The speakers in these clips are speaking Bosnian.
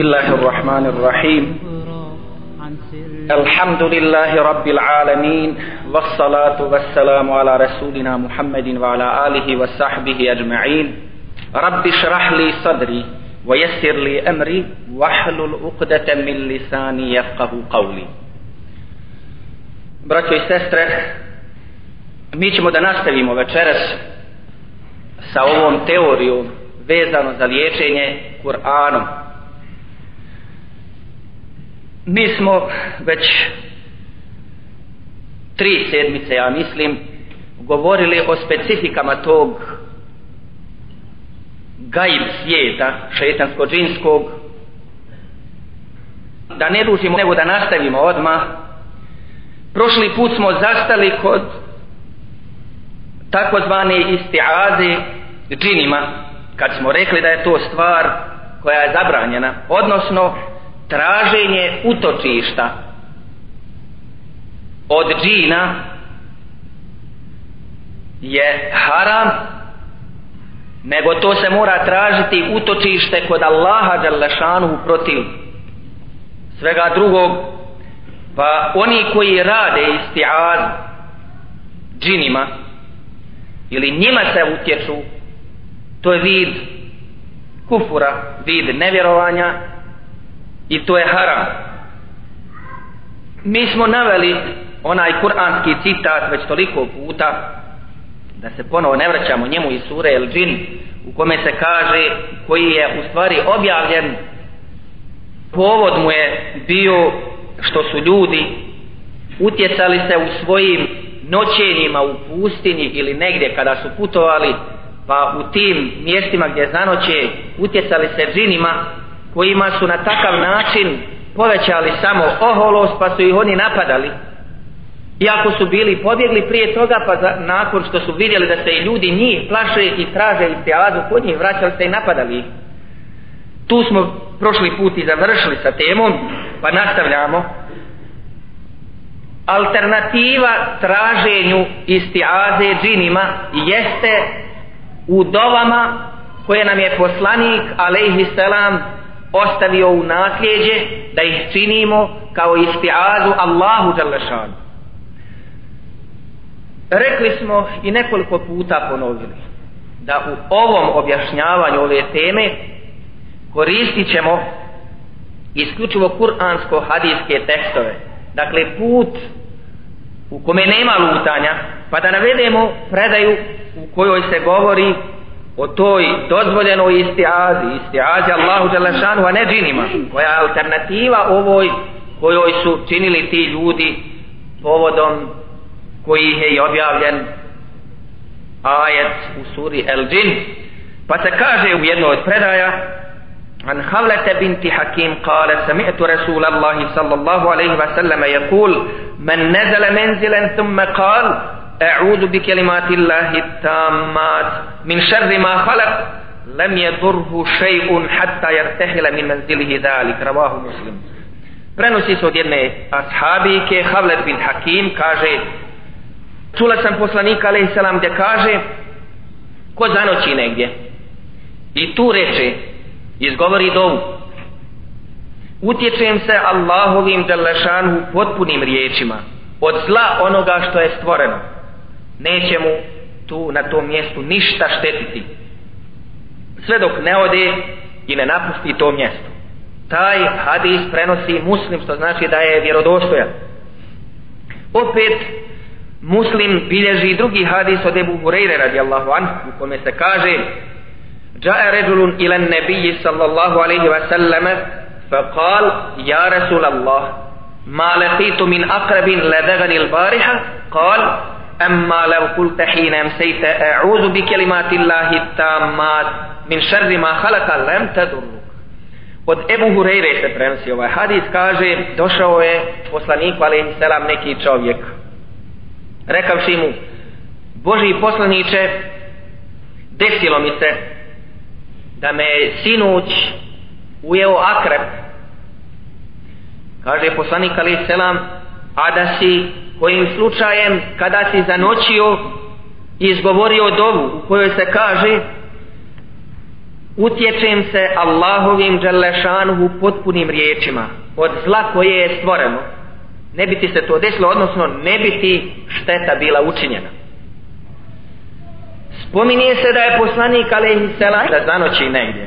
الله الرحمن الرحيم الحمد لله رب العالمين والصلاة والسلام على رسولنا محمد وعلى آله وصحبه أجمعين رب اشرح لي صدري ويسر لي أمري واحلل عقدة من لساني يفقه قولي Braćo i sestre, mi ćemo da nastavimo večeras sa ovom teorijom vezano za liječenje Kur'anom. Mi smo već tri sedmice, ja mislim, govorili o specifikama tog gaib svijeta, šeitansko-džinskog, da ne dužimo, nego da nastavimo odmah. Prošli put smo zastali kod takozvane istiaze džinima, kad smo rekli da je to stvar koja je zabranjena, odnosno traženje utočišta od džina je haram nego to se mora tražiti utočište kod Allaha Đalešanu protiv svega drugog. Pa oni koji rade istiaz džinima ili njima se utječu to je vid kufura vid nevjerovanja i to je haram. Mi smo naveli onaj kuranski citat već toliko puta da se ponovo ne vraćamo njemu iz sure El Džin u kome se kaže koji je u stvari objavljen. Povod mu je bio što su ljudi utjecali se u svojim noćenjima u pustinji ili negdje kada su putovali pa u tim mjestima gdje zanoće utjecali se džinima kojima su na takav način povećali samo oholost pa su ih oni napadali. Iako su bili pobjegli prije toga pa za, nakon što su vidjeli da se i ljudi njih plaše i traže i teazu kod njih vraćali se i napadali tu smo prošli put i završili sa temom pa nastavljamo. Alternativa traženju istiaze džinima jeste u dovama koje nam je poslanik alejhi selam ostavio u nasljeđe da ih činimo kao istiazu Allahu Đalešanu. Rekli smo i nekoliko puta ponovili da u ovom objašnjavanju ove teme koristit ćemo isključivo kuransko-hadijske tekstove. Dakle, put u kome nema lutanja, pa da navedemo predaju u kojoj se govori o toj dozvoljenoj istiazi, istiazi Allahu Đelešanu, a ne džinima, koja je alternativa ovoj kojoj su činili ti ljudi povodom koji je i objavljen ajet u suri El Džin. Pa se kaže u jednoj od predaja عن خولة بنت حكيم قال سمعت رسول الله صلى الله عليه وسلم يقول من نزل منزلا ثم قال أعوذ بكلمات الله التامات من شر ما خلق لم يضره شيء حتى يرتحل من منزله ذلك رواه مسلم prenosi se od jedne ashabike Havlet bin Hakim kaže čula sam poslanika alaih salam gdje kaže ko zanoći negdje i tu reče izgovori dovu utječem se Allahovim džalašanu potpunim riječima od zla onoga što je stvoreno neće mu tu na tom mjestu ništa štetiti sve dok ne ode i ne napusti to mjesto taj hadis prenosi muslim što znači da je vjerodostojan opet muslim bilježi drugi hadis od Ebu Hureyre radijallahu anhu u kome se kaže جاء رجل إلى النبي صلى الله عليه وسلم فقال يا رسول الله ما لقيت من أقرب لدغني البارحة قال أما لو قلت حين أمسيت أعوذ بكلمات الله التامات من شر ما خلق لم تضرك Od Ebu Hureyre se prenosi ovaj hadis, kaže, došao je poslaniku, ali selam, neki čovjek. Rekavši mu, Boži poslaniče, desilo mi se da me sinuć ujeo akrep. Kaže poslanik, ali selam, a da si kojim slučajem kada si zanoćio i izgovorio dovu u kojoj se kaže utječem se Allahovim dželešanuhu potpunim riječima. Od zla koje je stvoreno ne bi ti se to desilo odnosno ne bi ti šteta bila učinjena. Spominje se da je poslanik alaihi selam da zanoći negdje.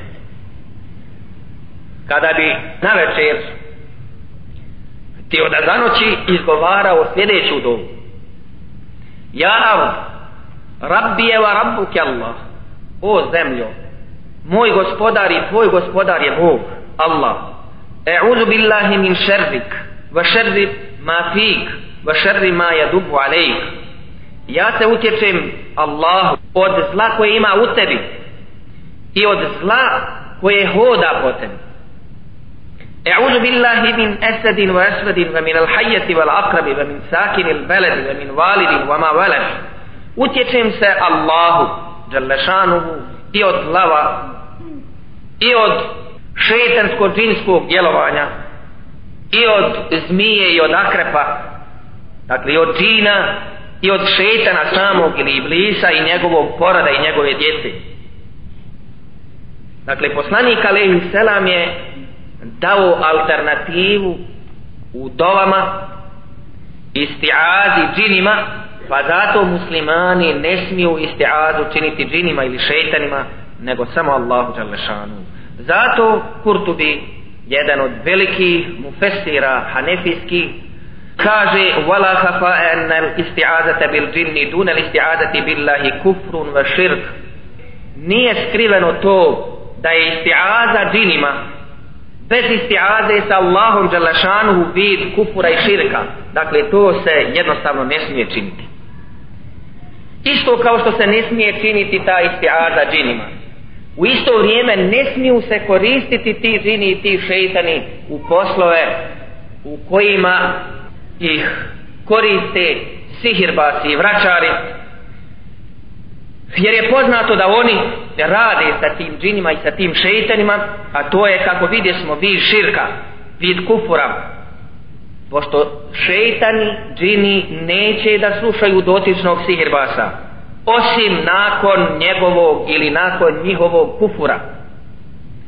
Kada bi na večer te od zanoći izgovarao sljedeću dovu. Ja Arab, Rabbi je wa Rabbuke Allah, o zemljo, moj gospodar i tvoj gospodar je Bog, Allah. E'udhu billahi min šerrik, va šerri ma fik, va šerri ma jadubu alejk. Ja se utječem Allah od zla koje ima u tebi i od zla koje hoda po tebi. أعوذ بالله من أسد وأسود ومن الحية والعقرب ومن ساكن البلد ومن والد وما ولد utječem se Allahu Đalešanuhu i od lava i od šetanskog džinskog djelovanja i od zmije i od akrepa dakle i od džina i od šetana samog ili iblisa i njegovog porada i njegove djece dakle poslanik alaihi selam je dao alternativu u dovama istiazi džinima pa zato muslimani ne smiju istiazu činiti džinima ili šeitanima nego samo Allahu Đalešanu zato Kurtubi jedan od velikih mufesira hanefijskih kaže wala khafa an al isti'azata bil jinni dun al isti'azati billahi kufrun wa shirk. Nije skriveno to da je isti'aza džinima bez istiaze sa Allahom Đalešanuhu vid kufura i širka. Dakle to se jednostavno ne smije činiti. Isto kao što se ne smije činiti ta istiaza džinima. U isto vrijeme ne smiju se koristiti ti džini i ti šeitani u poslove u kojima ih koriste sihirbasi i vraćari jer je poznato da oni rade sa tim džinima i sa tim šeitanima a to je kako vidjesmo vid širka vid kufura. Pošto šeitani džini neće da slušaju dotičnog sihirbasa osim nakon njegovog ili nakon njihovog kufura.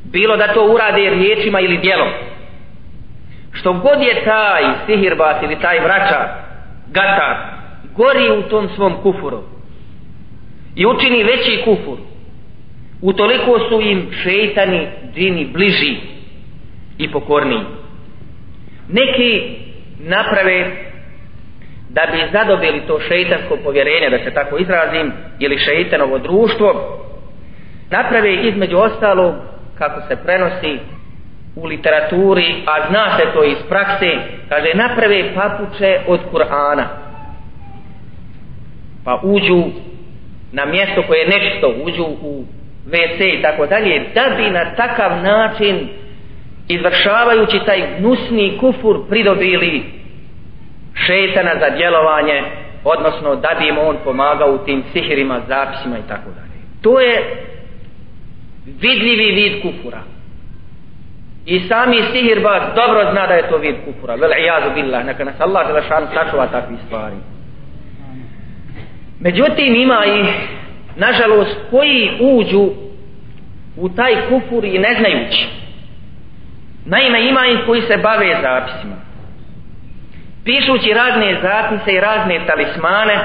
Bilo da to urade riječima ili dijelom što god je taj sihirbas ili taj vraća gata, gori u tom svom kufuru i učini veći kufur. Utoliko su im šeitani džini bliži i pokorniji. Neki naprave da bi zadobili to šeitansko povjerenje da se tako izrazim ili šeitanovo društvo naprave između ostalog kako se prenosi u literaturi a zna se to iz prakse kaže naprave papuče od Kur'ana. Pa uđu na mjesto koje je nečisto uđu u WC i tako dalje da bi na takav način izvršavajući taj gnusni kufur pridobili šetana za djelovanje odnosno da bi im on pomagao u tim sihirima, zapisima i tako dalje. To je vidljivi vid kufura. I sami sihirbaz dobro zna da je to vid kufura. Vel ijazu billah neka nas Allah sačuva takvi stvari. Međutim ima i nažalost koji uđu u taj kufur i ne znajući. Naime ima ih koji se bave zapisima. Pišući razne zapise i razne talismane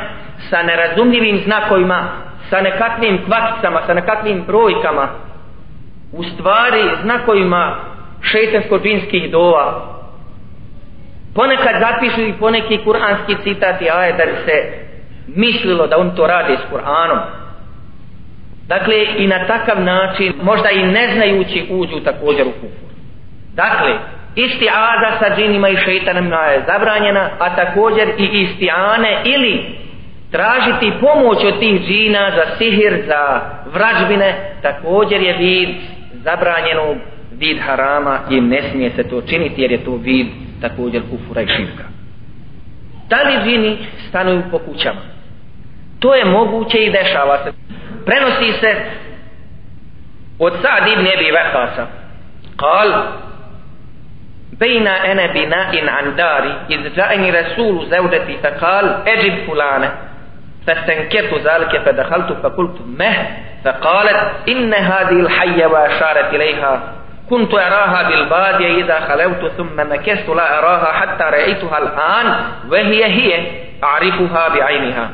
sa nerazumljivim znakovima, sa nekakvim kvakicama, sa nekakvim brojkama, u stvari znakovima šetansko-džinskih dova. Ponekad zapišu i poneki kuranski citati, aje da se mislilo da on to radi s Kur'anom. Dakle, i na takav način, možda i ne znajući, uđu također u kufur. Dakle, isti aza sa džinima i šeitanima je zabranjena, a također i isti ane ili tražiti pomoć od tih džina za sihir, za vražbine, također je vid zabranjenog vid harama i ne smije se to činiti jer je to vid također kufura i širka Da li džini stanuju po kućama? To je moguće i dešava se. Prenosi se od Sa'd ibn Abi Waqqasa. Kal بين أنا بناء عن داري إذ جاءني رسول زوجتي فقال أجب فلانة فاستنكرت ذلك فدخلت فقلت مه فقالت إن هذه الحية وأشارت إليها كنت أراها بالبادية إذا خلوت ثم مكثت لا أراها حتى رأيتها الآن وهي هي أعرفها بعينها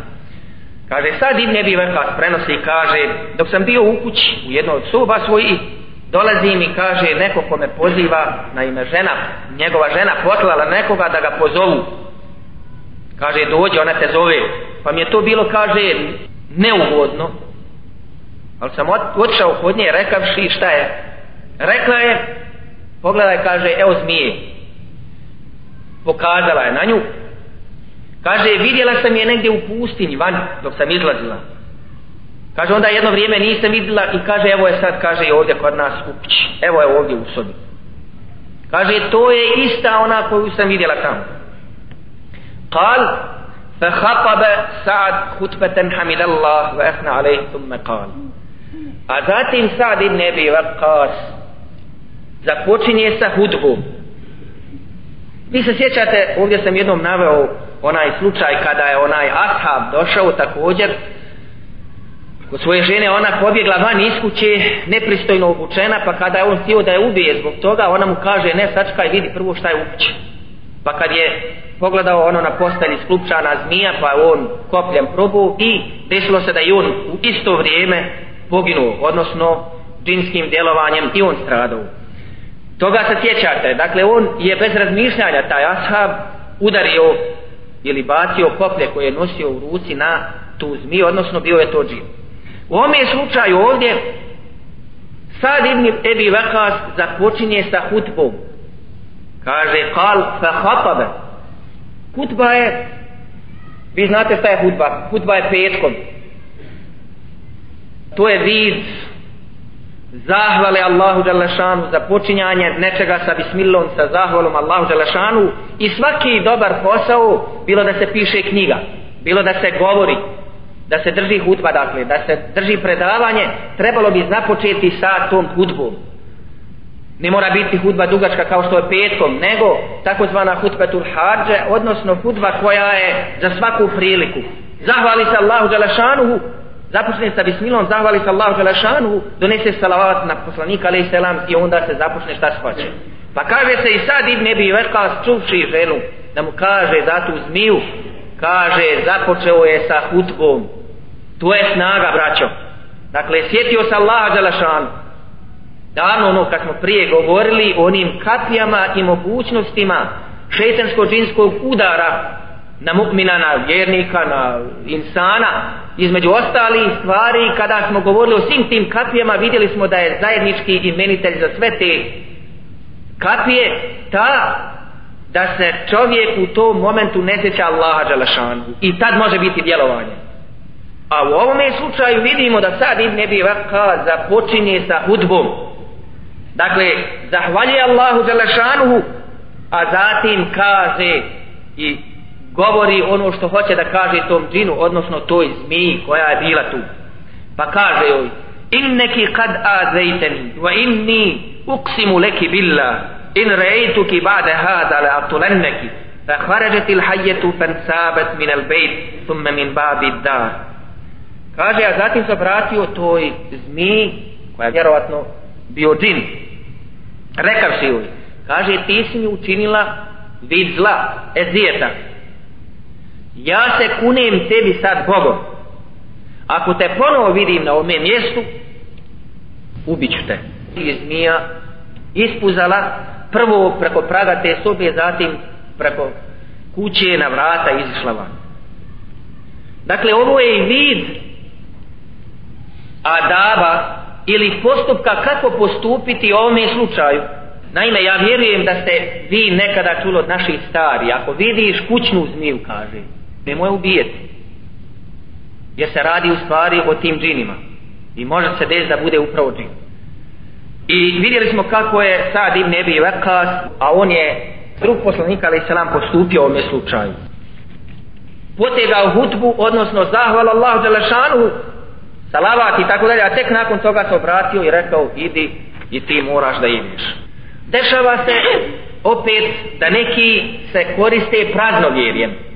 Kaže, sad Ibn Ebi Vekas prenosi i kaže, dok sam bio u kući, u jednoj od soba svojih, dolazi mi kaže neko ko me poziva na ime žena, njegova žena poslala nekoga da ga pozovu. Kaže, dođe, ona te zove. Pa mi je to bilo, kaže, neugodno. Ali sam otišao kod nje rekavši šta je. Rekla je, pogledaj, kaže, evo zmije. Pokazala je na nju, Kaže, vidjela sam je negdje u pustinji, van, dok sam izlazila. Kaže, onda jedno vrijeme nisam vidjela i kaže, evo je sad, kaže, i ovdje kod nas u kući. Evo je ovdje u sobi. Kaže, to je ista ona koju sam vidjela tamo. Kal, فخطب سعد خطبة حمد الله وأثنى عليه ثم قال A zatim Sa'd ibn Abi Waqqas započinje sa hudbom. Vi se sjećate, ovdje sam jednom naveo onaj slučaj kada je onaj ashab došao također. Kod svoje žene ona pobjegla van iz kuće nepristojno obučena pa kada je on htio da je ubije zbog toga ona mu kaže ne sačkaj vidi prvo šta je u kući. Pa kad je pogledao ono na postelji sklupčana zmija pa on kopljem probu i desilo se da je on u isto vrijeme poginuo odnosno džinskim djelovanjem i on stradao toga se sjećate dakle on je bez razmišljanja taj ashab udario ili bacio koplje koje je nosio u ruci na tu zmiju, odnosno bio je to džin. U ovom je slučaju ovdje Sad ibn Ebi Vakas započinje sa hutbom. Kaže, kal fa hatabe. Hutba je, vi znate šta je hutba? Hutba je petkom. To je vid zahvale Allahu Đalešanu za počinjanje nečega sa bismillom, sa zahvalom Allahu Đalešanu i svaki dobar posao, bilo da se piše knjiga, bilo da se govori, da se drži hudba, dakle, da se drži predavanje, trebalo bi započeti sa tom hudbom. Ne mora biti hudba dugačka kao što je petkom, nego takozvana hutbetul hađe, odnosno hudba koja je za svaku priliku. Zahvali se Allahu Đalešanu započne sa bismilom, zahvali se Allahu Želešanu, donese salavat na poslanika alaih selam i onda se započne šta se hoće. Pa kaže se i sad Ibn Ebi Vekas čuvši ženu da mu kaže za tu zmiju, kaže započeo je sa hutbom. To je snaga, braćo. Dakle, sjetio se Allaha Želešanu, Davno ono kad smo prije govorili o onim kapijama i mogućnostima šetansko-džinskog udara na mu'mina, na vjernika, na insana, između ostali stvari, kada smo govorili o svim tim kapijama, vidjeli smo da je zajednički imenitelj za sve te kapije, ta da se čovjek u tom momentu ne sjeća Allaha Đalašanu. I tad može biti djelovanje. A u ovome slučaju vidimo da sad Ibn Ebi Vakka započinje sa hudbom. Dakle, zahvaljuje Allahu Đalašanu, a zatim kaže i govori ono što hoće da kaže tom džinu, odnosno toj zmiji koja je bila tu. Pa kaže joj, inneki kad azejteni, wa inni uksimu leki billa, in rejtuki ba'de hada le atulenneki, fa hvarežeti il fan sabet min al bejt, thumme min babi dar. Kaže, a zatim se vratio toj zmiji, koja je vjerovatno bio džin, rekavši joj, kaže, ti si mi učinila vid zla, ezijeta, ja se kunem tebi sad Bogom. Ako te ponovo vidim na ovome mjestu ubiću te. I zmija ispuzala prvo preko praga te sobe zatim preko kuće na vrata izišla van. Dakle ovo je vid adaba ili postupka kako postupiti u ovome slučaju. Naime, ja vjerujem da ste vi nekada čuli od naših stari. Ako vidiš kućnu zmiju, kaže, nemoj ubijeti. Jer se radi u stvari o tim džinima. I može se desiti da bude upravo džin. I vidjeli smo kako je sad Ibn Ebi Vekas a on je drug poslanika ali se nam postupio u ovome slučaju. Potegao hutbu odnosno zahvala Allahu Đelešanu salavat i tako dalje a tek nakon toga se obratio i rekao idi i ti moraš da ideš. Dešava se opet da neki se koriste praznovjerjem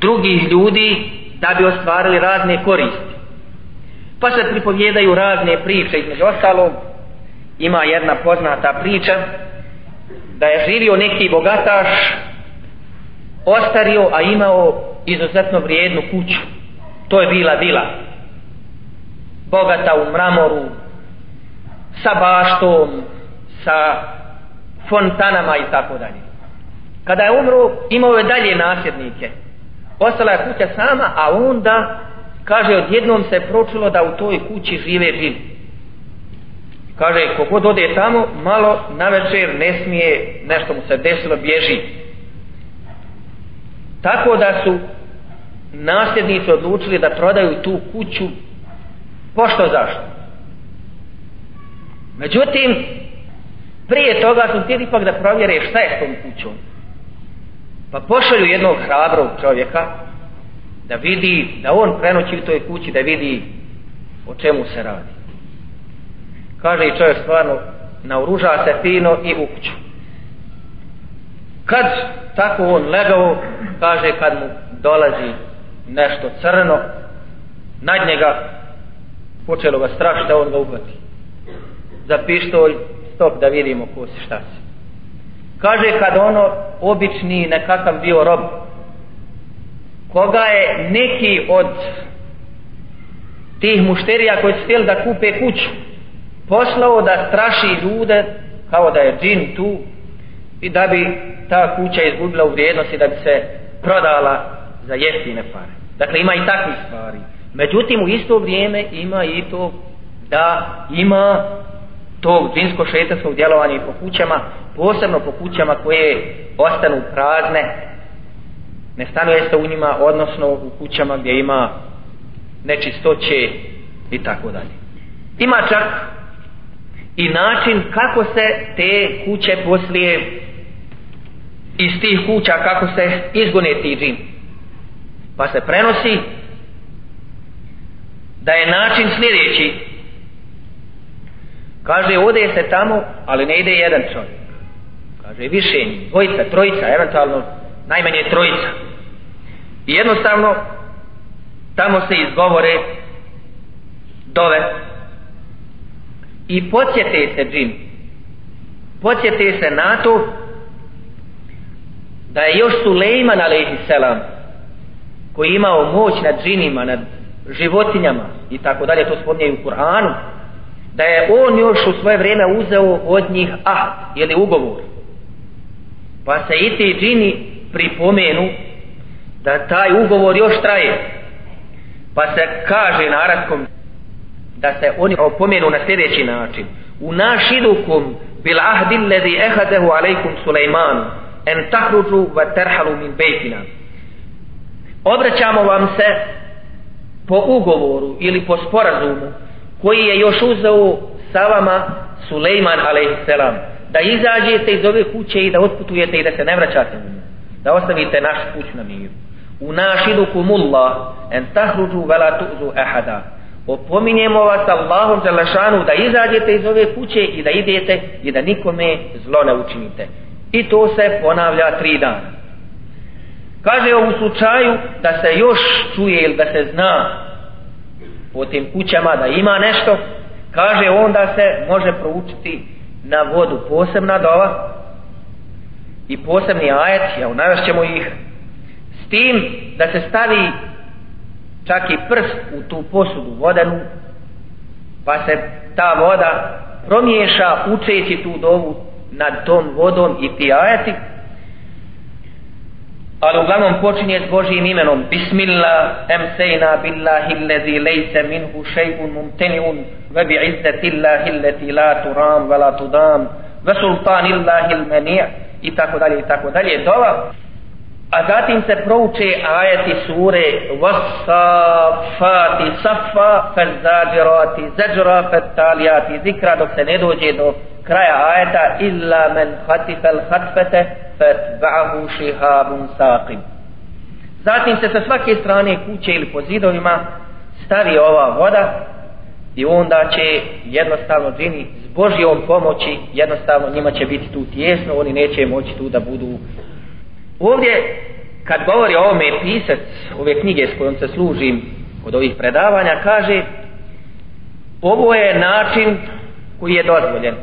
drugih ljudi da bi ostvarili razne koristi. Pa se pripovjedaju razne priče, između ostalog, ima jedna poznata priča, da je živio neki bogataš, ostario, a imao izuzetno vrijednu kuću. To je bila vila. Bogata u mramoru, sa baštom, sa fontanama i tako dalje. Kada je umro, imao je dalje nasljednike. Ostala je kuća sama, a onda, kaže, odjednom se pročilo da u toj kući žive živi. Kaže, kogod ode tamo, malo na večer ne smije, nešto mu se desilo, bježi. Tako da su nasljednici odlučili da prodaju tu kuću, pošto zašto? Međutim, prije toga su htjeli ipak da provjere šta je s tom kućom. Pa pošalju jednog hrabrog čovjeka da vidi, da on prenoći u toj kući, da vidi o čemu se radi. Kaže i čovjek stvarno, naoruža se fino i u kuću. Kad tako on legao, kaže kad mu dolazi nešto crno, nad njega počelo ga strašiti, on ga uhvati. Za pištolj, stop da vidimo ko se šta se. Kaže kad ono obični nekakav bio rob, koga je neki od tih mušterija koji su htjeli da kupe kuću, poslao da straši ljude kao da je džin tu i da bi ta kuća izgubila u vrijednosti da bi se prodala za jeftine pare. Dakle, ima i takvih stvari. Međutim, u isto vrijeme ima i to da ima tog džinsko šetanskog djelovanja po kućama, posebno po kućama koje ostanu prazne, ne stanuje se u njima, odnosno u kućama gdje ima nečistoće i tako dalje. Ima čak i način kako se te kuće poslije iz tih kuća kako se izgone ti džin. Pa se prenosi da je način sljedeći kaže ode se tamo ali ne ide jedan čovjek. Kaže više dvojica, trojica eventualno najmanje trojica. I jednostavno tamo se izgovore dove i podsjete se džin. Podsjete se na to da je još Sulejman alaihisselam koji imao moć nad džinima, nad životinjama i tako dalje, to spominje u Kur'anu, da je on još u svoje vrijeme uzeo od njih ahd, ili ugovor. Pa se i ti džini pripomenu da taj ugovor još traje. Pa se kaže na arabskom da se oni opomenu na sljedeći način. U našidukum bil ahdi ledi ehadehu alejkum Sulejmanu en tahruđu va terhalu min bejtina. Obraćamo vam se po ugovoru ili po sporazumu koji je još uzeo sa vama Sulejman a.s. da izađete iz ove kuće i da otputujete i da se ne vraćate u nju da ostavite naš kuć na miru u našidukum Allah en tahruđu vela tu'zu ehada opominjemo vas Allahom Đalešanu da izađete iz ove kuće i da idete i da nikome zlo ne učinite I to se ponavlja tri dana. Kaže u slučaju da se još čuje ili da se zna po tim kućama da ima nešto, kaže onda se može proučiti na vodu posebna dova i posebni ajet, ja unavešćemo ih, s tim da se stavi čak i prst u tu posudu vodenu, pa se ta voda promiješa učeći tu dovu nad tom vodom i ti ajeti, ali uglavnom počinje s Božijim imenom. Bismillah emsejna billahi lezi lejse minhu šejun mumteniun ve bi izzetillahi leti la turam ve la tudam ve sultanillahi lmenija i tako dalje i tako dalje. Dova a zatim se prouče ajeti sure vasafati safa fezzađirati zađra fettalijati zikra dok se ne dođe do kraja ajeta illa men hatifel hatfete fetba'ahu šihabun saqim. Zatim se sa svake strane kuće ili po zidovima stavi ova voda i onda će jednostavno džini s Božijom pomoći jednostavno njima će biti tu tjesno oni neće moći tu da budu. Ovdje kad govori o ovome pisac ove knjige s kojom se služim od ovih predavanja kaže ovo je način koji je dozvoljen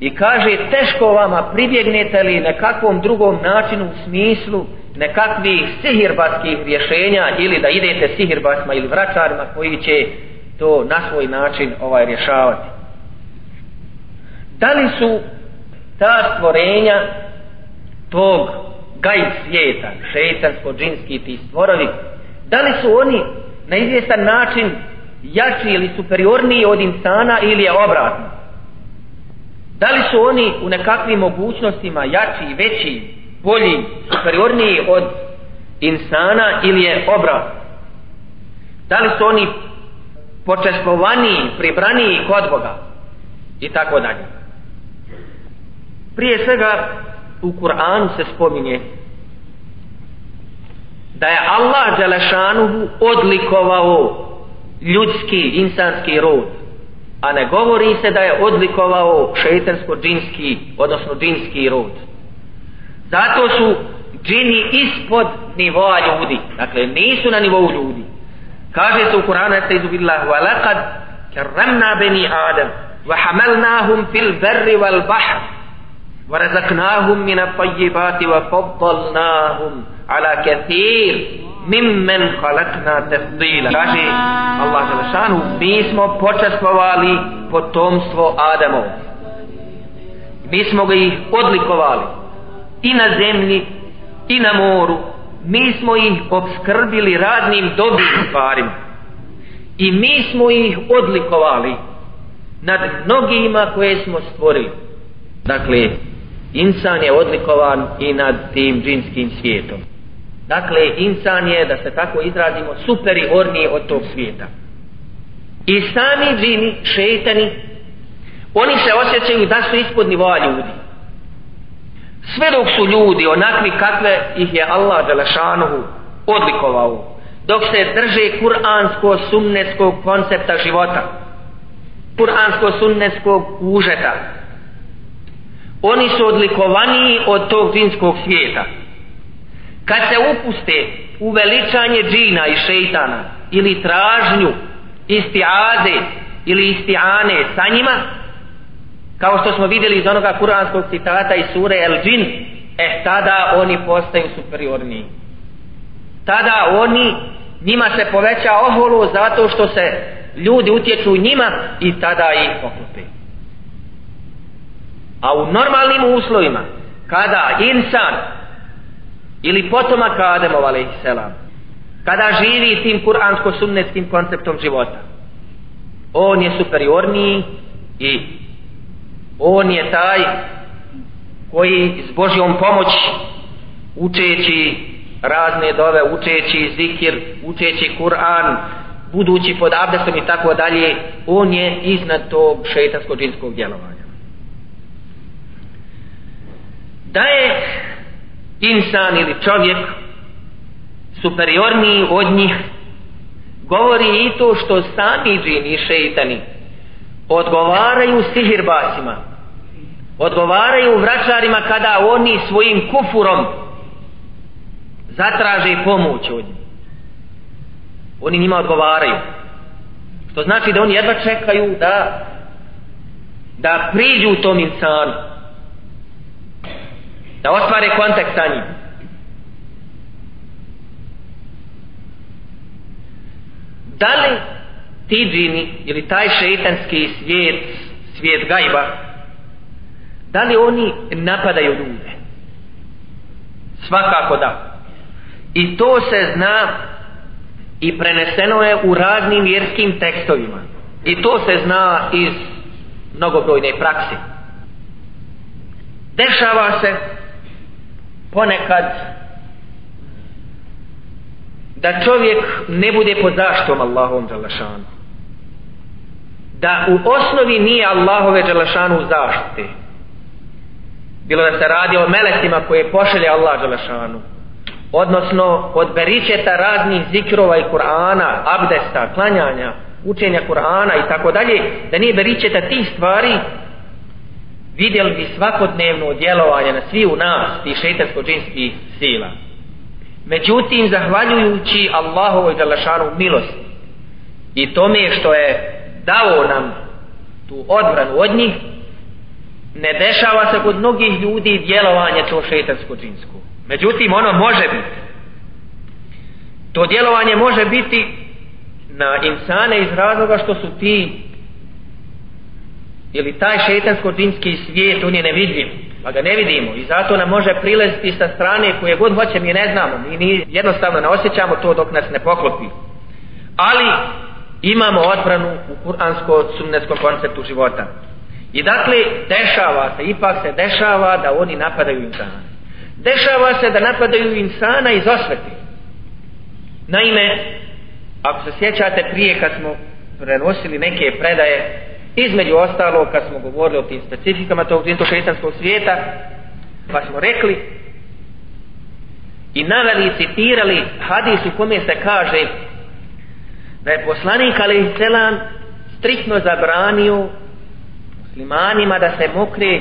i kaže teško vama pribjegnete li nekakvom drugom načinu u smislu nekakvih sihirbatskih rješenja ili da idete sihirbatsma ili vračarima koji će to na svoj način ovaj rješavati. Da li su ta stvorenja tog gaj svijeta šeitansko-džinski ti stvorovi da li su oni na izvjestan način jači ili superiorniji od insana ili je obratno? Da li su oni u nekakvim mogućnostima jači, veći, bolji, superiorniji od insana ili je obratno da li su oni počestvovaniji, pribraniji kod Boga? I tako dalje. Prije svega u Kur'anu se spominje da je Allah Đelešanuhu odlikovao ljudski, insanski rod a ne govori se da je odlikovao šeitansko-džinski odnosno džinski rod zato su džini ispod nivoa ljudi dakle nisu na nivou ljudi kaže se u Kur'anu jeste izubillahu wa laqad karramna beni Adam wa hamalnahum fil berri wal bahr ورزقناهم من الطيبات وفضلناهم على كثير mimmen halakna tefdila. Kaže Allah Zalašanu, mi smo počastvovali potomstvo Adamov. Mi smo ga ih odlikovali i na zemlji i na moru. Mi smo ih obskrbili radnim dobrim stvarima. I mi smo ih odlikovali nad mnogima koje smo stvorili. Dakle, insan je odlikovan i nad tim džinskim svijetom. Dakle, insan je, da se tako izrazimo, superiorniji od tog svijeta. I sami džini, šeitani, oni se osjećaju da su ispod nivoa ljudi. Sve dok su ljudi onakvi kakve ih je Allah Đelešanuhu odlikovao, dok se drže kuransko-sunnetskog koncepta života, kuransko-sunneskog užeta, oni su odlikovaniji od tog džinskog svijeta kad se upuste u veličanje džina i šeitana ili tražnju istiaze ili istiane sa njima kao što smo vidjeli iz onoga kuranskog citata iz sure El Džin eh tada oni postaju superiorniji tada oni njima se poveća oholo zato što se ljudi utječu njima i tada ih poklope. A u normalnim uslovima, kada insan ili potomak Ademov alaihisselam, kada živi tim kuransko-sunnetskim konceptom života, on je superiorniji i on je taj koji s Božjom pomoć učeći razne dove, učeći zikir, učeći Kur'an, budući pod abdestom i tako dalje, on je iznad tog šeitansko-džinskog djelovanja. da je insan ili čovjek superiorniji od njih govori i to što sami džini i šeitani odgovaraju sihirbasima odgovaraju vračarima kada oni svojim kufurom zatraže pomoć od njih. Oni njima odgovaraju. Što znači da oni jedva čekaju da da priđu tom insanu da ostvare kontakt sa njim. Da li ti džini ili taj šeitanski svijet svijet gajba da li oni napadaju ljude? Svakako da. I to se zna i preneseno je u raznim vjerskim tekstovima. I to se zna iz mnogobrojne prakse. Dešava se ponekad da čovjek ne bude pod zaštom Allahom Đalašanu. Da u osnovi nije Allahove Đalašanu zaštite. Bilo da se radi o melestima koje pošelje Allah Đalašanu. Odnosno od beričeta raznih zikrova i Kur'ana, abdesta, klanjanja, učenja Kur'ana i tako dalje, da nije beričeta tih stvari, vidjeli bi svakodnevno djelovanje na svi u nas tih šeitansko-džinskih sila. Međutim, zahvaljujući Allahovoj Đalašanu milosti i tome što je dao nam tu odbranu od njih ne dešava se kod mnogih ljudi djelovanje to šeitansko-džinsko. međutim ono može biti to djelovanje može biti na insane iz razloga što su ti ili taj šetansko džinski svijet on je nevidljiv. Pa ga ne vidimo. I zato nam može prilaziti sa strane koje god hoće mi ne znamo. Mi ni jednostavno ne osjećamo to dok nas ne poklopi. Ali imamo odbranu u kuransko-sunnetskom konceptu života. I dakle dešava se ipak se dešava da oni napadaju insana. Dešava se da napadaju insana iz osveti naime ako se sjećate prije kad smo prenosili neke predaje između ostalog, kad smo govorili o tim specifikama tog šestanskog svijeta pa smo rekli i naveli i citirali hadis u kome se kaže da je poslanik ali selam striktno zabranio muslimanima da se mokre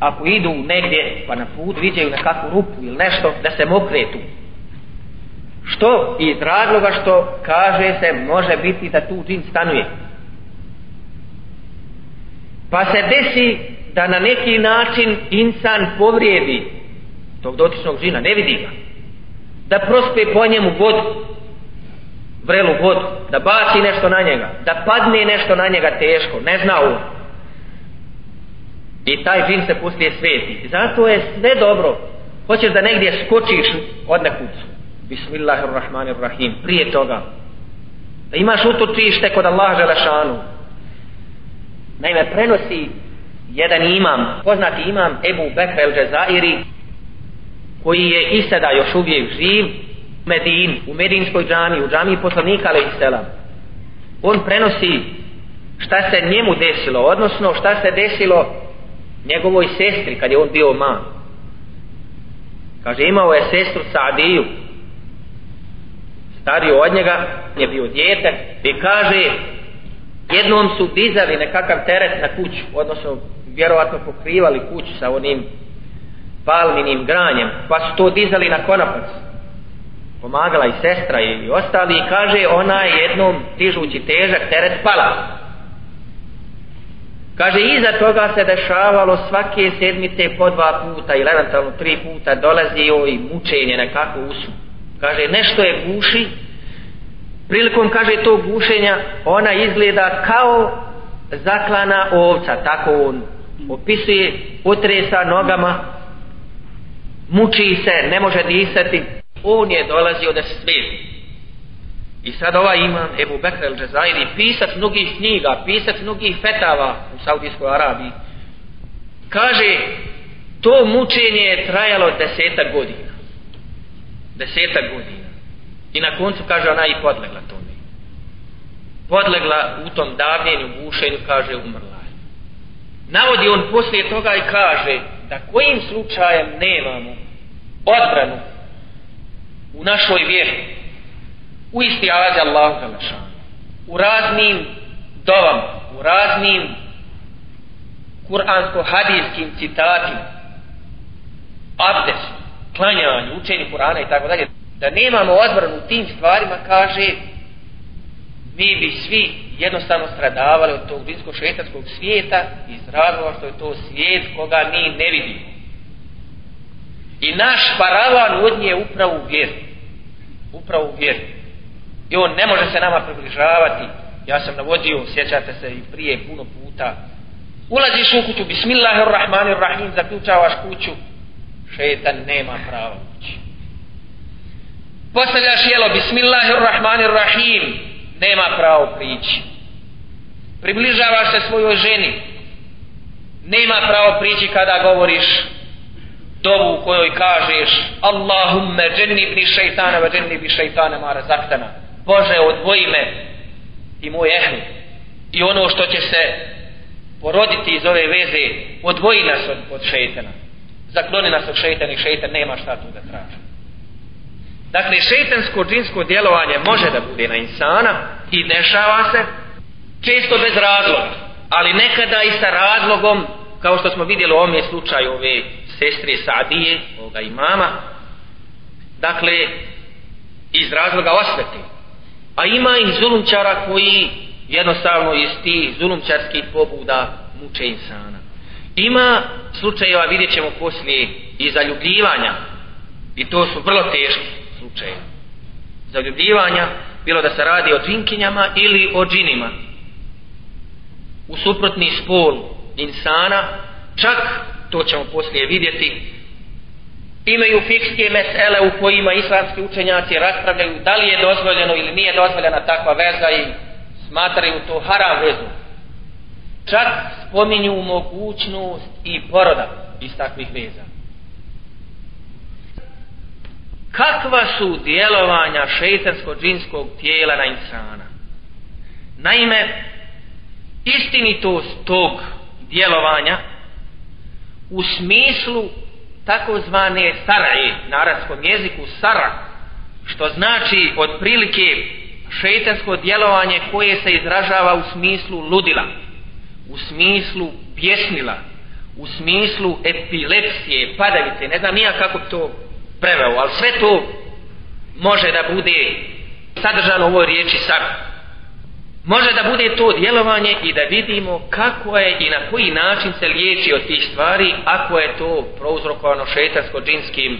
ako idu negdje pa na put viđaju nekakvu rupu ili nešto da se mokre tu. Što? Iz razloga što kaže se može biti da tu džin stanuje pa se desi da na neki način insan povrijedi tog dotičnog žina, ne vidi ga. Da prospe po njemu vodu vrelu vodu da baci nešto na njega da padne nešto na njega teško ne zna on. I taj džin se poslije sveti. Zato je sve dobro. Hoćeš da negdje skočiš od nekud? Bismillahirrahmanirrahim. Prije toga. Da imaš utočište kod Allaha Želešanu. Naime, prenosi jedan imam, poznati imam Ebu Bekra el Džezairi, koji je i sada još uvijek živ, u Medin, u Medinskoj džami, u džami poslanika, ali i selam. On prenosi šta se njemu desilo, odnosno šta se desilo njegovoj sestri kad je on bio man. Kaže, imao je sestru Saadiju, stariju od njega, je bio djete, i kaže, jednom su dizali nekakav teret na kuću odnosno vjerovatno pokrivali kuću sa onim palminim granjem pa su to dizali na konopac. pomagala i sestra i ostali i kaže ona je jednom dižući težak teret pala kaže iza toga se dešavalo svake sedmice po dva puta ili eventualno tri puta dolazio i mučenje nekako usu kaže nešto je guši prilikom kaže tog gušenja ona izgleda kao zaklana ovca tako on opisuje potresa nogama muči se ne može disati. On je dolazio da se svijeti i sad ovaj imam Ebu Bekr el Džezairi pisac mnogih knjiga pisac mnogih fetava u Saudijskoj Arabiji. Kaže to mučenje je trajalo desetak godina. Desetak godina. I na koncu kaže ona i podlegla tome. Podlegla u tom davljenju, bušenju, kaže umrla je. Navodi on poslije toga i kaže da kojim slučajem nemamo odbranu u našoj vjeri u isti azi Allahu Đalešanu u raznim dovam u raznim kuransko-hadijskim citatima abdes, klanjanju, učenju Kurana i tako dalje da nemamo odbranu u tim stvarima, kaže, mi bi svi jednostavno stradavali od tog blisko šetarskog svijeta iz razloga što je to svijet koga mi ne vidimo. I naš paravan od nje upravo u vjeru. Upravo u vjeru. I on ne može se nama približavati. Ja sam navodio, sjećate se i prije puno puta. Ulaziš u kuću, bismillahirrahmanirrahim, zaključavaš kuću, šetan nema pravo postavljaš jelo bismillahirrahmanirrahim. Nema pravo prići približavaš se svojoj ženi. Nema pravo prići kada govoriš dovu u kojoj kažeš Allahumme džennibni šeitana va džennibni šeitana mara zaktana Bože odvoji me i moj ehli. I ono što će se poroditi iz ove veze odvoji nas od, od šeitana. Zakloni nas od šeitana i šeitan nema šta tu da traži. Dakle, šeitansko džinsko djelovanje može da bude na insana i dešava se često bez razloga, ali nekada i sa razlogom, kao što smo vidjeli u ovom slučaju ove sestre Sadije, ovoga imama, dakle, iz razloga osvete. A ima i zulumčara koji jednostavno iz tih zulumčarskih pobuda muče insana. Ima slučajeva, vidjet ćemo poslije, i zaljubljivanja, i to su vrlo teški slučaju. Zaljubljivanja, bilo da se radi o džinkinjama ili o džinima, u suprotni spol insana, čak, to ćemo poslije vidjeti, imaju fikske mesele u kojima islamski učenjaci raspravljaju da li je dozvoljeno ili nije dozvoljena takva veza i smatraju to haram vezu. Čak spominju mogućnost i poroda iz takvih veza. Kakva su djelovanja šeitansko-džinskog tijela na insana? Naime, istinitost tog djelovanja u smislu takozvane saraje na arabskom jeziku sara što znači otprilike šeitansko djelovanje koje se izražava u smislu ludila u smislu pjesnila u smislu epilepsije padavice, ne znam nija kako to preveo, ali sve to može da bude sadržano u ovoj riječi sad. može da bude to djelovanje i da vidimo kako je i na koji način se liječi od tih stvari ako je to prouzrokovano šetarsko-džinskim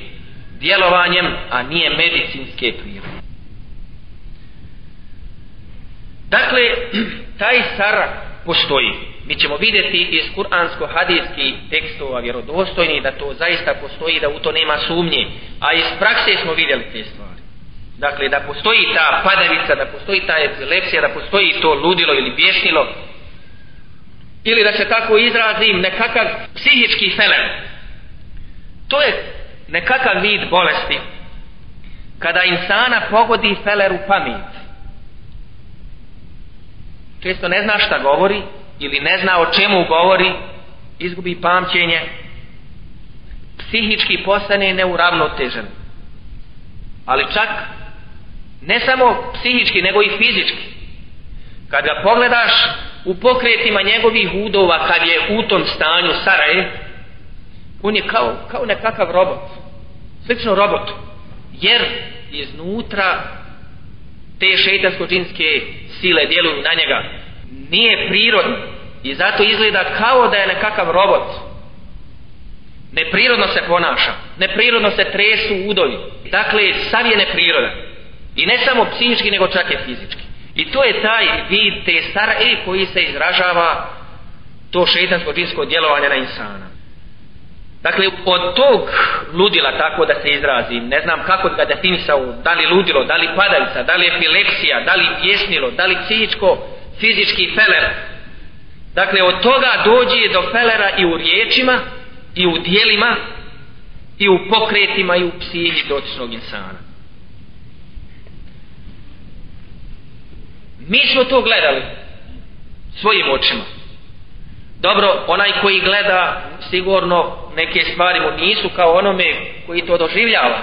djelovanjem a nije medicinske prirode dakle taj sara postoji mi ćemo vidjeti iz kuransko-hadijskih tekstova vjerodostojni da to zaista postoji da u to nema sumnje a iz prakse smo vidjeli te stvari Dakle, da postoji ta padavica, da postoji ta epilepsija, da postoji to ludilo ili bješnilo, ili da se tako izrazim, nekakav psihički fenomen. To je nekakav vid bolesti, kada insana pogodi feler u pamet. Često ne zna šta govori, ili ne zna o čemu govori, izgubi pamćenje, psihički postane neuravnotežen. Ali čak ne samo psihički nego i fizički. Kad ga pogledaš u pokretima njegovih udova kad je u tom stanju Saraje on je kao, kao nekakav robot. Slično robot jer iznutra te šeitansko-džinske sile djeluju na njega nije prirodno. I zato izgleda kao da je nekakav robot. Neprirodno se ponaša. Neprirodno se tresu udovi. Dakle sav je neprirodan I ne samo psihički, nego čak i fizički. I to je taj vid te stara ili koji se izražava to šeitansko džinsko djelovanje na insana. Dakle, od tog ludila, tako da se izrazi, ne znam kako ga definisao, da li ludilo, da li padalica, da li epilepsija, da li pjesnilo, da li psihičko, fizički feler. Dakle, od toga dođe do felera i u riječima, i u dijelima, i u pokretima, i u psihi dotičnog insana. Mi smo to gledali svojim očima. Dobro, onaj koji gleda sigurno neke stvari mu nisu kao onome koji to doživljava.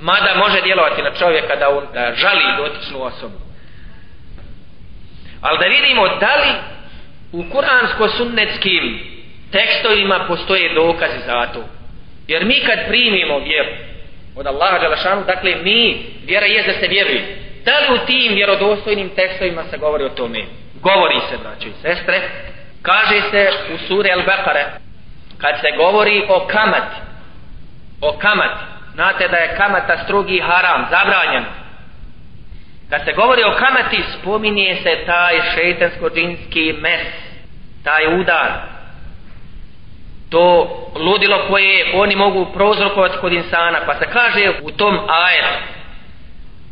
Mada može djelovati na čovjeka da on da žali dotičnu osobu. Ali da vidimo da li u kuransko-sunnetskim tekstovima postoje dokazi za to. Jer mi kad primimo vjeru od Allaha Đalašanu, dakle mi, vjera je da se vjeruje. Da li u tim vjerodostojnim tekstovima se govori o tome? Govori se, braćo i sestre. Kaže se u suri Al-Baqara, kad se govori o kamati, o kamati, znate da je kamata strogi haram, zabranjen. Kad se govori o kamati, spominje se taj šeitansko-džinski mes, taj udar, to ludilo koje oni mogu prozrokovati kod insana, pa se kaže u tom ajetu,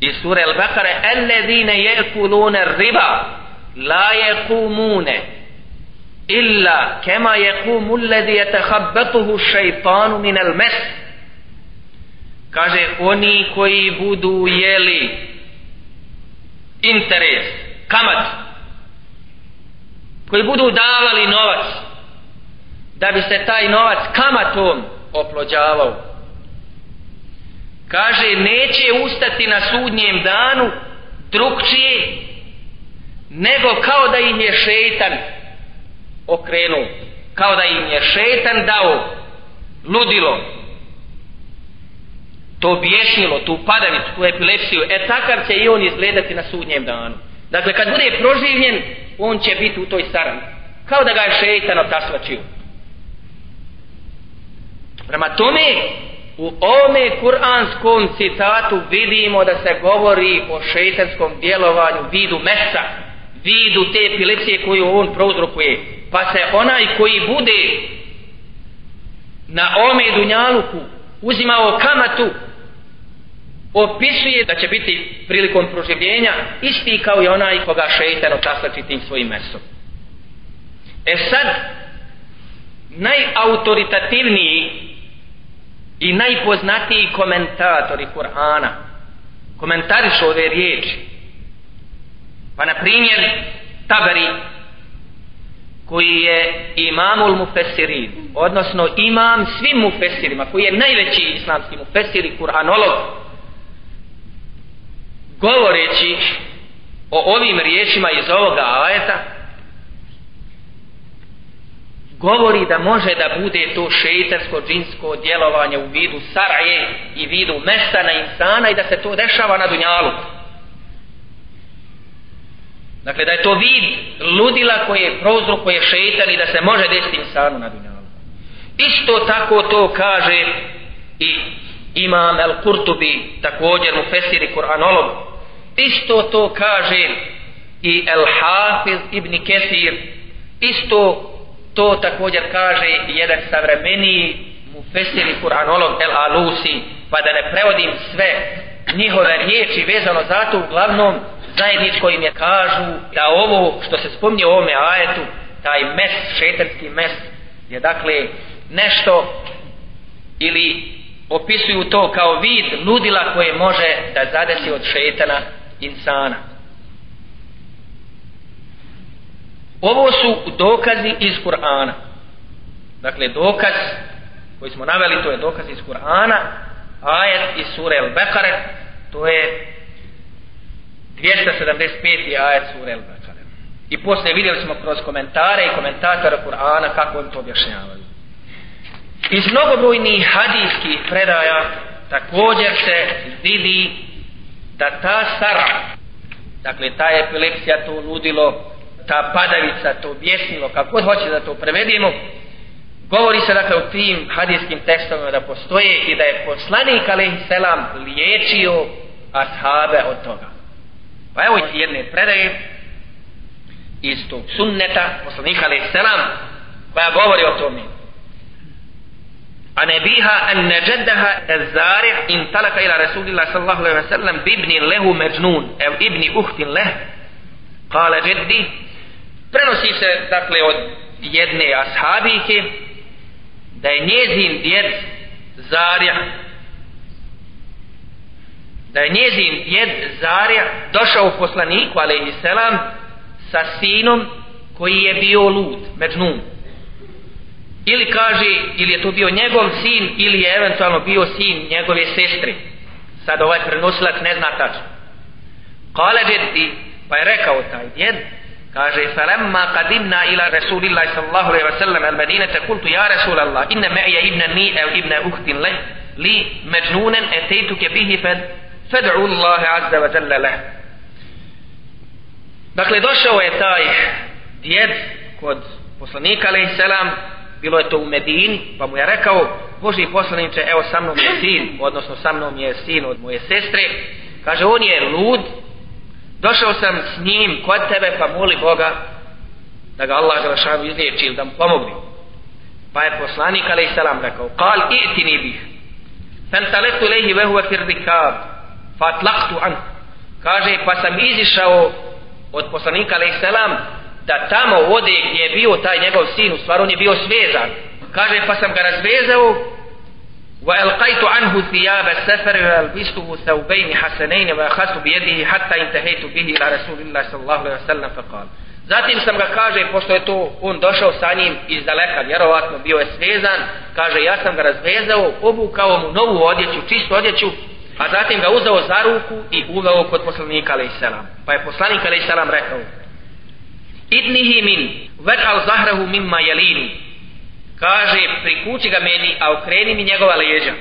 iz sure Al-Baqara alladhina ya'kuluna ar-riba la yaqumuna illa kama yaqumu alladhi yatakhabbathu ash-shaytanu min al-mas. Kaže oni koji budu jeli interes kamat koji budu davali novac da bi se taj novac kamatom oplođavao. Kaže neće ustati na sudnjem danu drugčije nego kao da im je šeitan okrenuo kao da im je šeitan dao ludilo to bješnilo, tu padavicu, tu epilepsiju, e takav će i on izgledati na sudnjem danu. Dakle, kad bude proživljen, on će biti u toj sarani. Kao da ga je šeitan otasvačio. Prema tome, u ovome kuranskom citatu vidimo da se govori o šeitanskom djelovanju, vidu mesa, vidu te epilepsije koju on prouzrokuje. Pa se onaj koji bude na ome dunjaluku uzimao kamatu opisuje da će biti prilikom proživljenja isti kao i onaj koga šeitan otaslači tim svojim mesom. E sad, najautoritativniji i najpoznatiji komentatori Kur'ana komentarišu ove riječi. Pa na primjer, Tabari koji je imamul mufesirin, odnosno imam svim mufesirima, koji je najveći islamski mufesir i kur'anolog, govoreći o ovim riječima iz ovoga ajeta, govori da može da bude to šeitarsko džinsko djelovanje u vidu saraje i vidu mesta na insana i da se to dešava na dunjalu. Dakle, da je to vid ludila koje prouzrokuje šeitan i da se može desiti insanu na dunjalu. Isto tako to kaže i imam El Kurtubi, također mu fesiri Kur'anolog. Isto to kaže i El Hafiz ibn Kesir. Isto to također kaže jedan savremeniji mu fesiri Kur'anolog El Alusi. Pa da ne prevodim sve njihove riječi vezano za to uglavnom zajedničko im je kažu da ovo što se spomnje u ovome ajetu, taj mes, šetanski mes, je dakle nešto ili opisuju to kao vid ludila koje može da zadesi od šetana insana. Ovo su dokazi iz Kur'ana. Dakle, dokaz koji smo naveli, to je dokaz iz Kur'ana, ajet iz sure Al-Bekare, to je 275. ajet sure Al-Bekare. I poslije vidjeli smo kroz komentare i komentatora Kur'ana kako on to objašnjavaju. Iz mnogobrojnih hadijskih predaja također se vidi da ta sara, dakle ta epilepsija, to ludilo, ta padavica, to bjesnilo, kako god hoće da to prevedimo, govori se dakle u tim hadijskim tekstovima da postoje i da je poslanik alaihi selam liječio ashabe od toga. Pa evo jedne predaje iz tog sunneta poslanika alaihi selam koja govori o tome. عن أبيها أن جدها الزارع انطلق إلى رسول الله صلى الله عليه وسلم بابن له مجنون أو ابن أخت له قال جدي prenosi se dakle od jedne ashabike da je njezin djed Zarija da je njezin djed Zarija došao u poslaniku alaihi selam sa sinom koji je bio lud, međnun ili kaže ili je to bio njegov sin ili je eventualno bio sin njegove sestre sad ovaj prenosilac ne zna tačno kale djeddi, pa je rekao taj djed kaže falamma kadimna ila rasulillahi sallallahu alejhi ve sellem al Medinete, kultu ya rasulallah inna ma'iya ibna ni aw ibna ukhtin li li majnunan ataytuka bihi fad fad'u Allah azza wa jalla leh. Dakle, došao je taj djed kod poslanika, alaihi salam, bilo je to u Medini, pa mu je rekao, Boži poslaniče, evo sa mnom je sin, odnosno sa mnom je sin od moje sestre, kaže, on je lud, došao sam s njim kod tebe, pa moli Boga da ga Allah Želešanu izliječi ili da mu pomogne. Pa je poslanik, alaih salam, rekao, kal i'tini bih, fantalektu lehi vehuva firdikab, fatlaktu an. Kaže, pa sam izišao od poslanika, alaih salam, da tamo ode gdje je bio taj njegov sin, u stvari on je bio svezan. Kaže, pa sam ga razvezao, wa alqaitu anhu thiyaba safar wa albistuhu thawbayn hasanayn wa akhadtu bi yadihi hatta intahaytu bihi ila rasulillahi sallallahu alaihi wasallam fa qala Zatim sam ga kaže, pošto je to on došao sa njim iz daleka, vjerovatno bio je svezan, kaže ja sam ga razvezao, obukao mu novu odjeću, čistu odjeću, a zatim ga uzeo za ruku i uveo kod poslanika alaih. Pa je poslanik alaih rekao, idnihi min ved'al zahrahu mimma jelini kaže prikući ga meni a okreni mi njegova leđa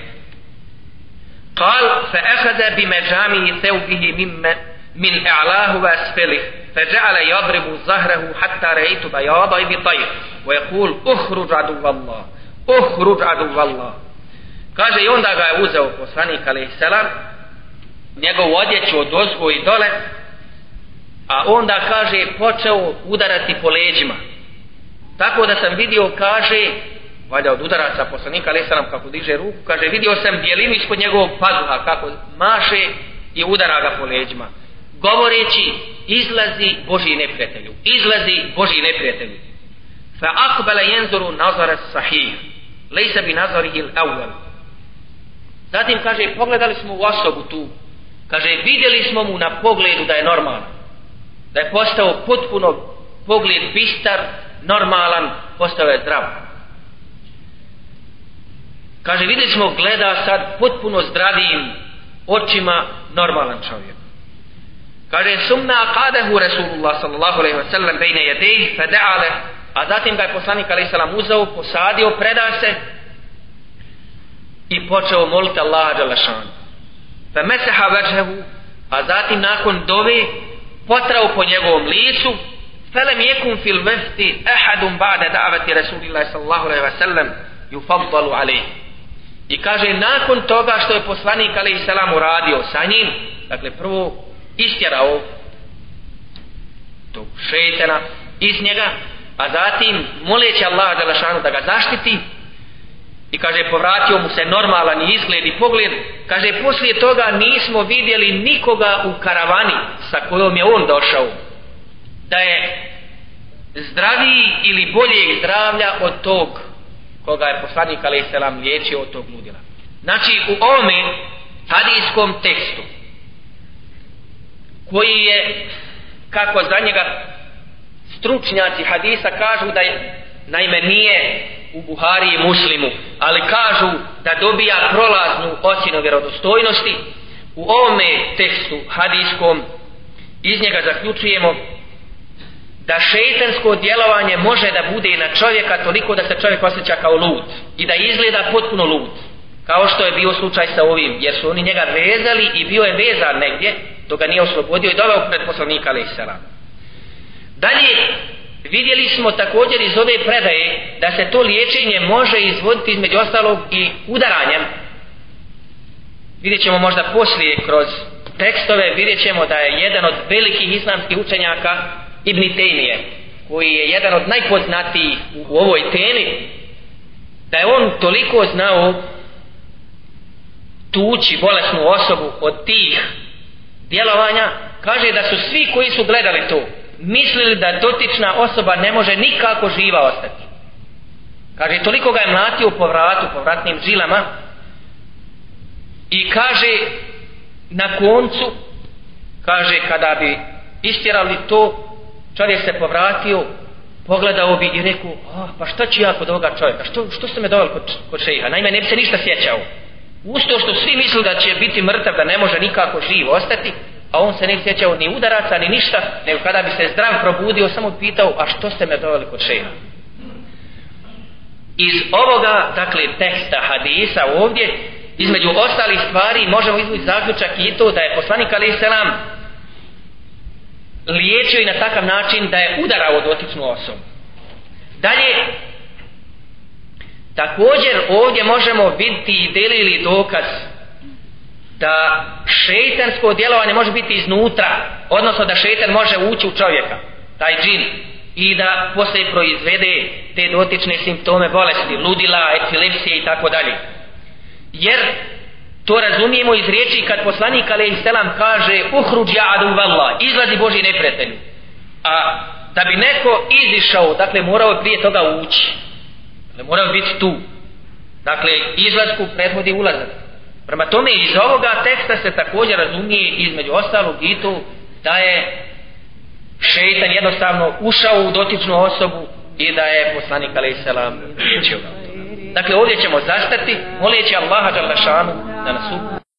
قال فأخذ بمجامه ثوبه مما من أعلاه وأسفله فجعل يضرب ظهره حتى رأيت بياض بطير ويقول اخرج عدو الله اخرج عدو الله kaže i onda ga je uzeo poslanik alaih selam njegov odjeću od ozgo i dole a onda kaže počeo udarati po leđima. Tako da sam vidio kaže valja od udaraca poslanika ali sam kako diže ruku kaže vidio sam bijelinu ispod njegovog pazuha kako maše i udara ga po leđima. Govoreći izlazi Boži neprijatelju izlazi Boži neprijatelju. Fa akbala jenzuru nazara sahih lejsa bi nazarihi l-awwal zatim kaže pogledali smo u osobu tu. Kaže vidjeli smo mu na pogledu da je normalan da je postao potpuno pogled bistar normalan postao je zdrav. Kaže vidjeli smo gleda sad potpuno zdravim očima normalan čovjek. Kaže sumna aqadahu rasulullah sallallahu alejhi ve sellem bejne jedih, fedeale, a zatim ga je poslanik alejhi selam uzao, posadio preda se i počeo moliti Allaha dželle Fe fa masaha a zatim nakon dove potrao po njegovom licu felem jekum fil vefti ehadum ba'da da'wati Rasulillah sallallahu alaihi ve sellem yufaddalu fabbalu i kaže nakon toga što je poslanik alaihi selam uradio sa njim dakle prvo istjerao tog šejtana iz njega a zatim moleći Allah da ga zaštiti i kaže, povratio mu se normalan izgled i pogled, kaže, poslije toga nismo vidjeli nikoga u karavani sa kojom je on došao, da je zdraviji ili boljeg zdravlja od tog koga je poslanik alaih selam liječio od tog ludila. Znači u ovome hadijskom tekstu koji je kako za njega stručnjaci hadisa kažu da je naime nije u Buhari i Muslimu ali kažu da dobija prolaznu ocjenu vjerodostojnosti. U ovome tekstu hadijskom iz njega zaključujemo da šeitansko djelovanje može da bude i na čovjeka toliko da se čovjek osjeća kao lud i da izgleda potpuno lud kao što je bio slučaj sa ovim jer su oni njega vezali i bio je vezan negdje dok ga nije oslobodio i doveo pred poslanika alaih dalje vidjeli smo također iz ove predaje da se to liječenje može izvoditi između ostalog i udaranjem. Vidjet ćemo možda poslije kroz tekstove vidjet ćemo da je jedan od velikih islamskih učenjaka Ibn Tejmije, koji je jedan od najpoznatijih u, ovoj temi, da je on toliko znao tući bolesnu osobu od tih djelovanja, kaže da su svi koji su gledali to, mislili da dotična osoba ne može nikako živa ostati. Kaže, toliko ga je mlatio po vratu, po vratnim žilama, i kaže, na koncu, kaže, kada bi istjerali to, čovjek se povratio pogledao bi i rekao oh, pa šta ću ja kod ovoga čovjeka? Što, što ste me doveli kod, kod šeha naime ne bi se ništa sjećao. Usto što svi mislili da će biti mrtav da ne može nikako živ ostati a on se ne sjećao ni udaraca ni ništa nego kada bi se zdrav probudio samo pitao a što ste me doveli kod šeha iz ovoga dakle teksta hadisa ovdje između ostalih stvari možemo izvući zaključak i to da je poslanik Ali selam liječio i na takav način da je udarao dotičnu osobu. Dalje, također ovdje možemo vidjeti i delili dokaz da šeitansko djelovanje može biti iznutra, odnosno da šeitan može ući u čovjeka, taj džin, i da poslije proizvede te dotične simptome bolesti, ludila, epilepsije i tako dalje. Jer To razumijemo iz riječi kad poslanik alaih selam kaže uhruđ adu valla, izlazi Boži neprijatelju. A da bi neko izišao, dakle morao je prije toga ući. Dakle morao biti tu. Dakle, izlazku prethodi ulazak. Prema tome iz ovoga teksta se također razumije između ostalog i to da je šeitan jednostavno ušao u dotičnu osobu i da je poslanik alaih selam liječio ga. Dakle, ovdje ćemo zastati, moleći Allaha Đalešanu da nas uputi.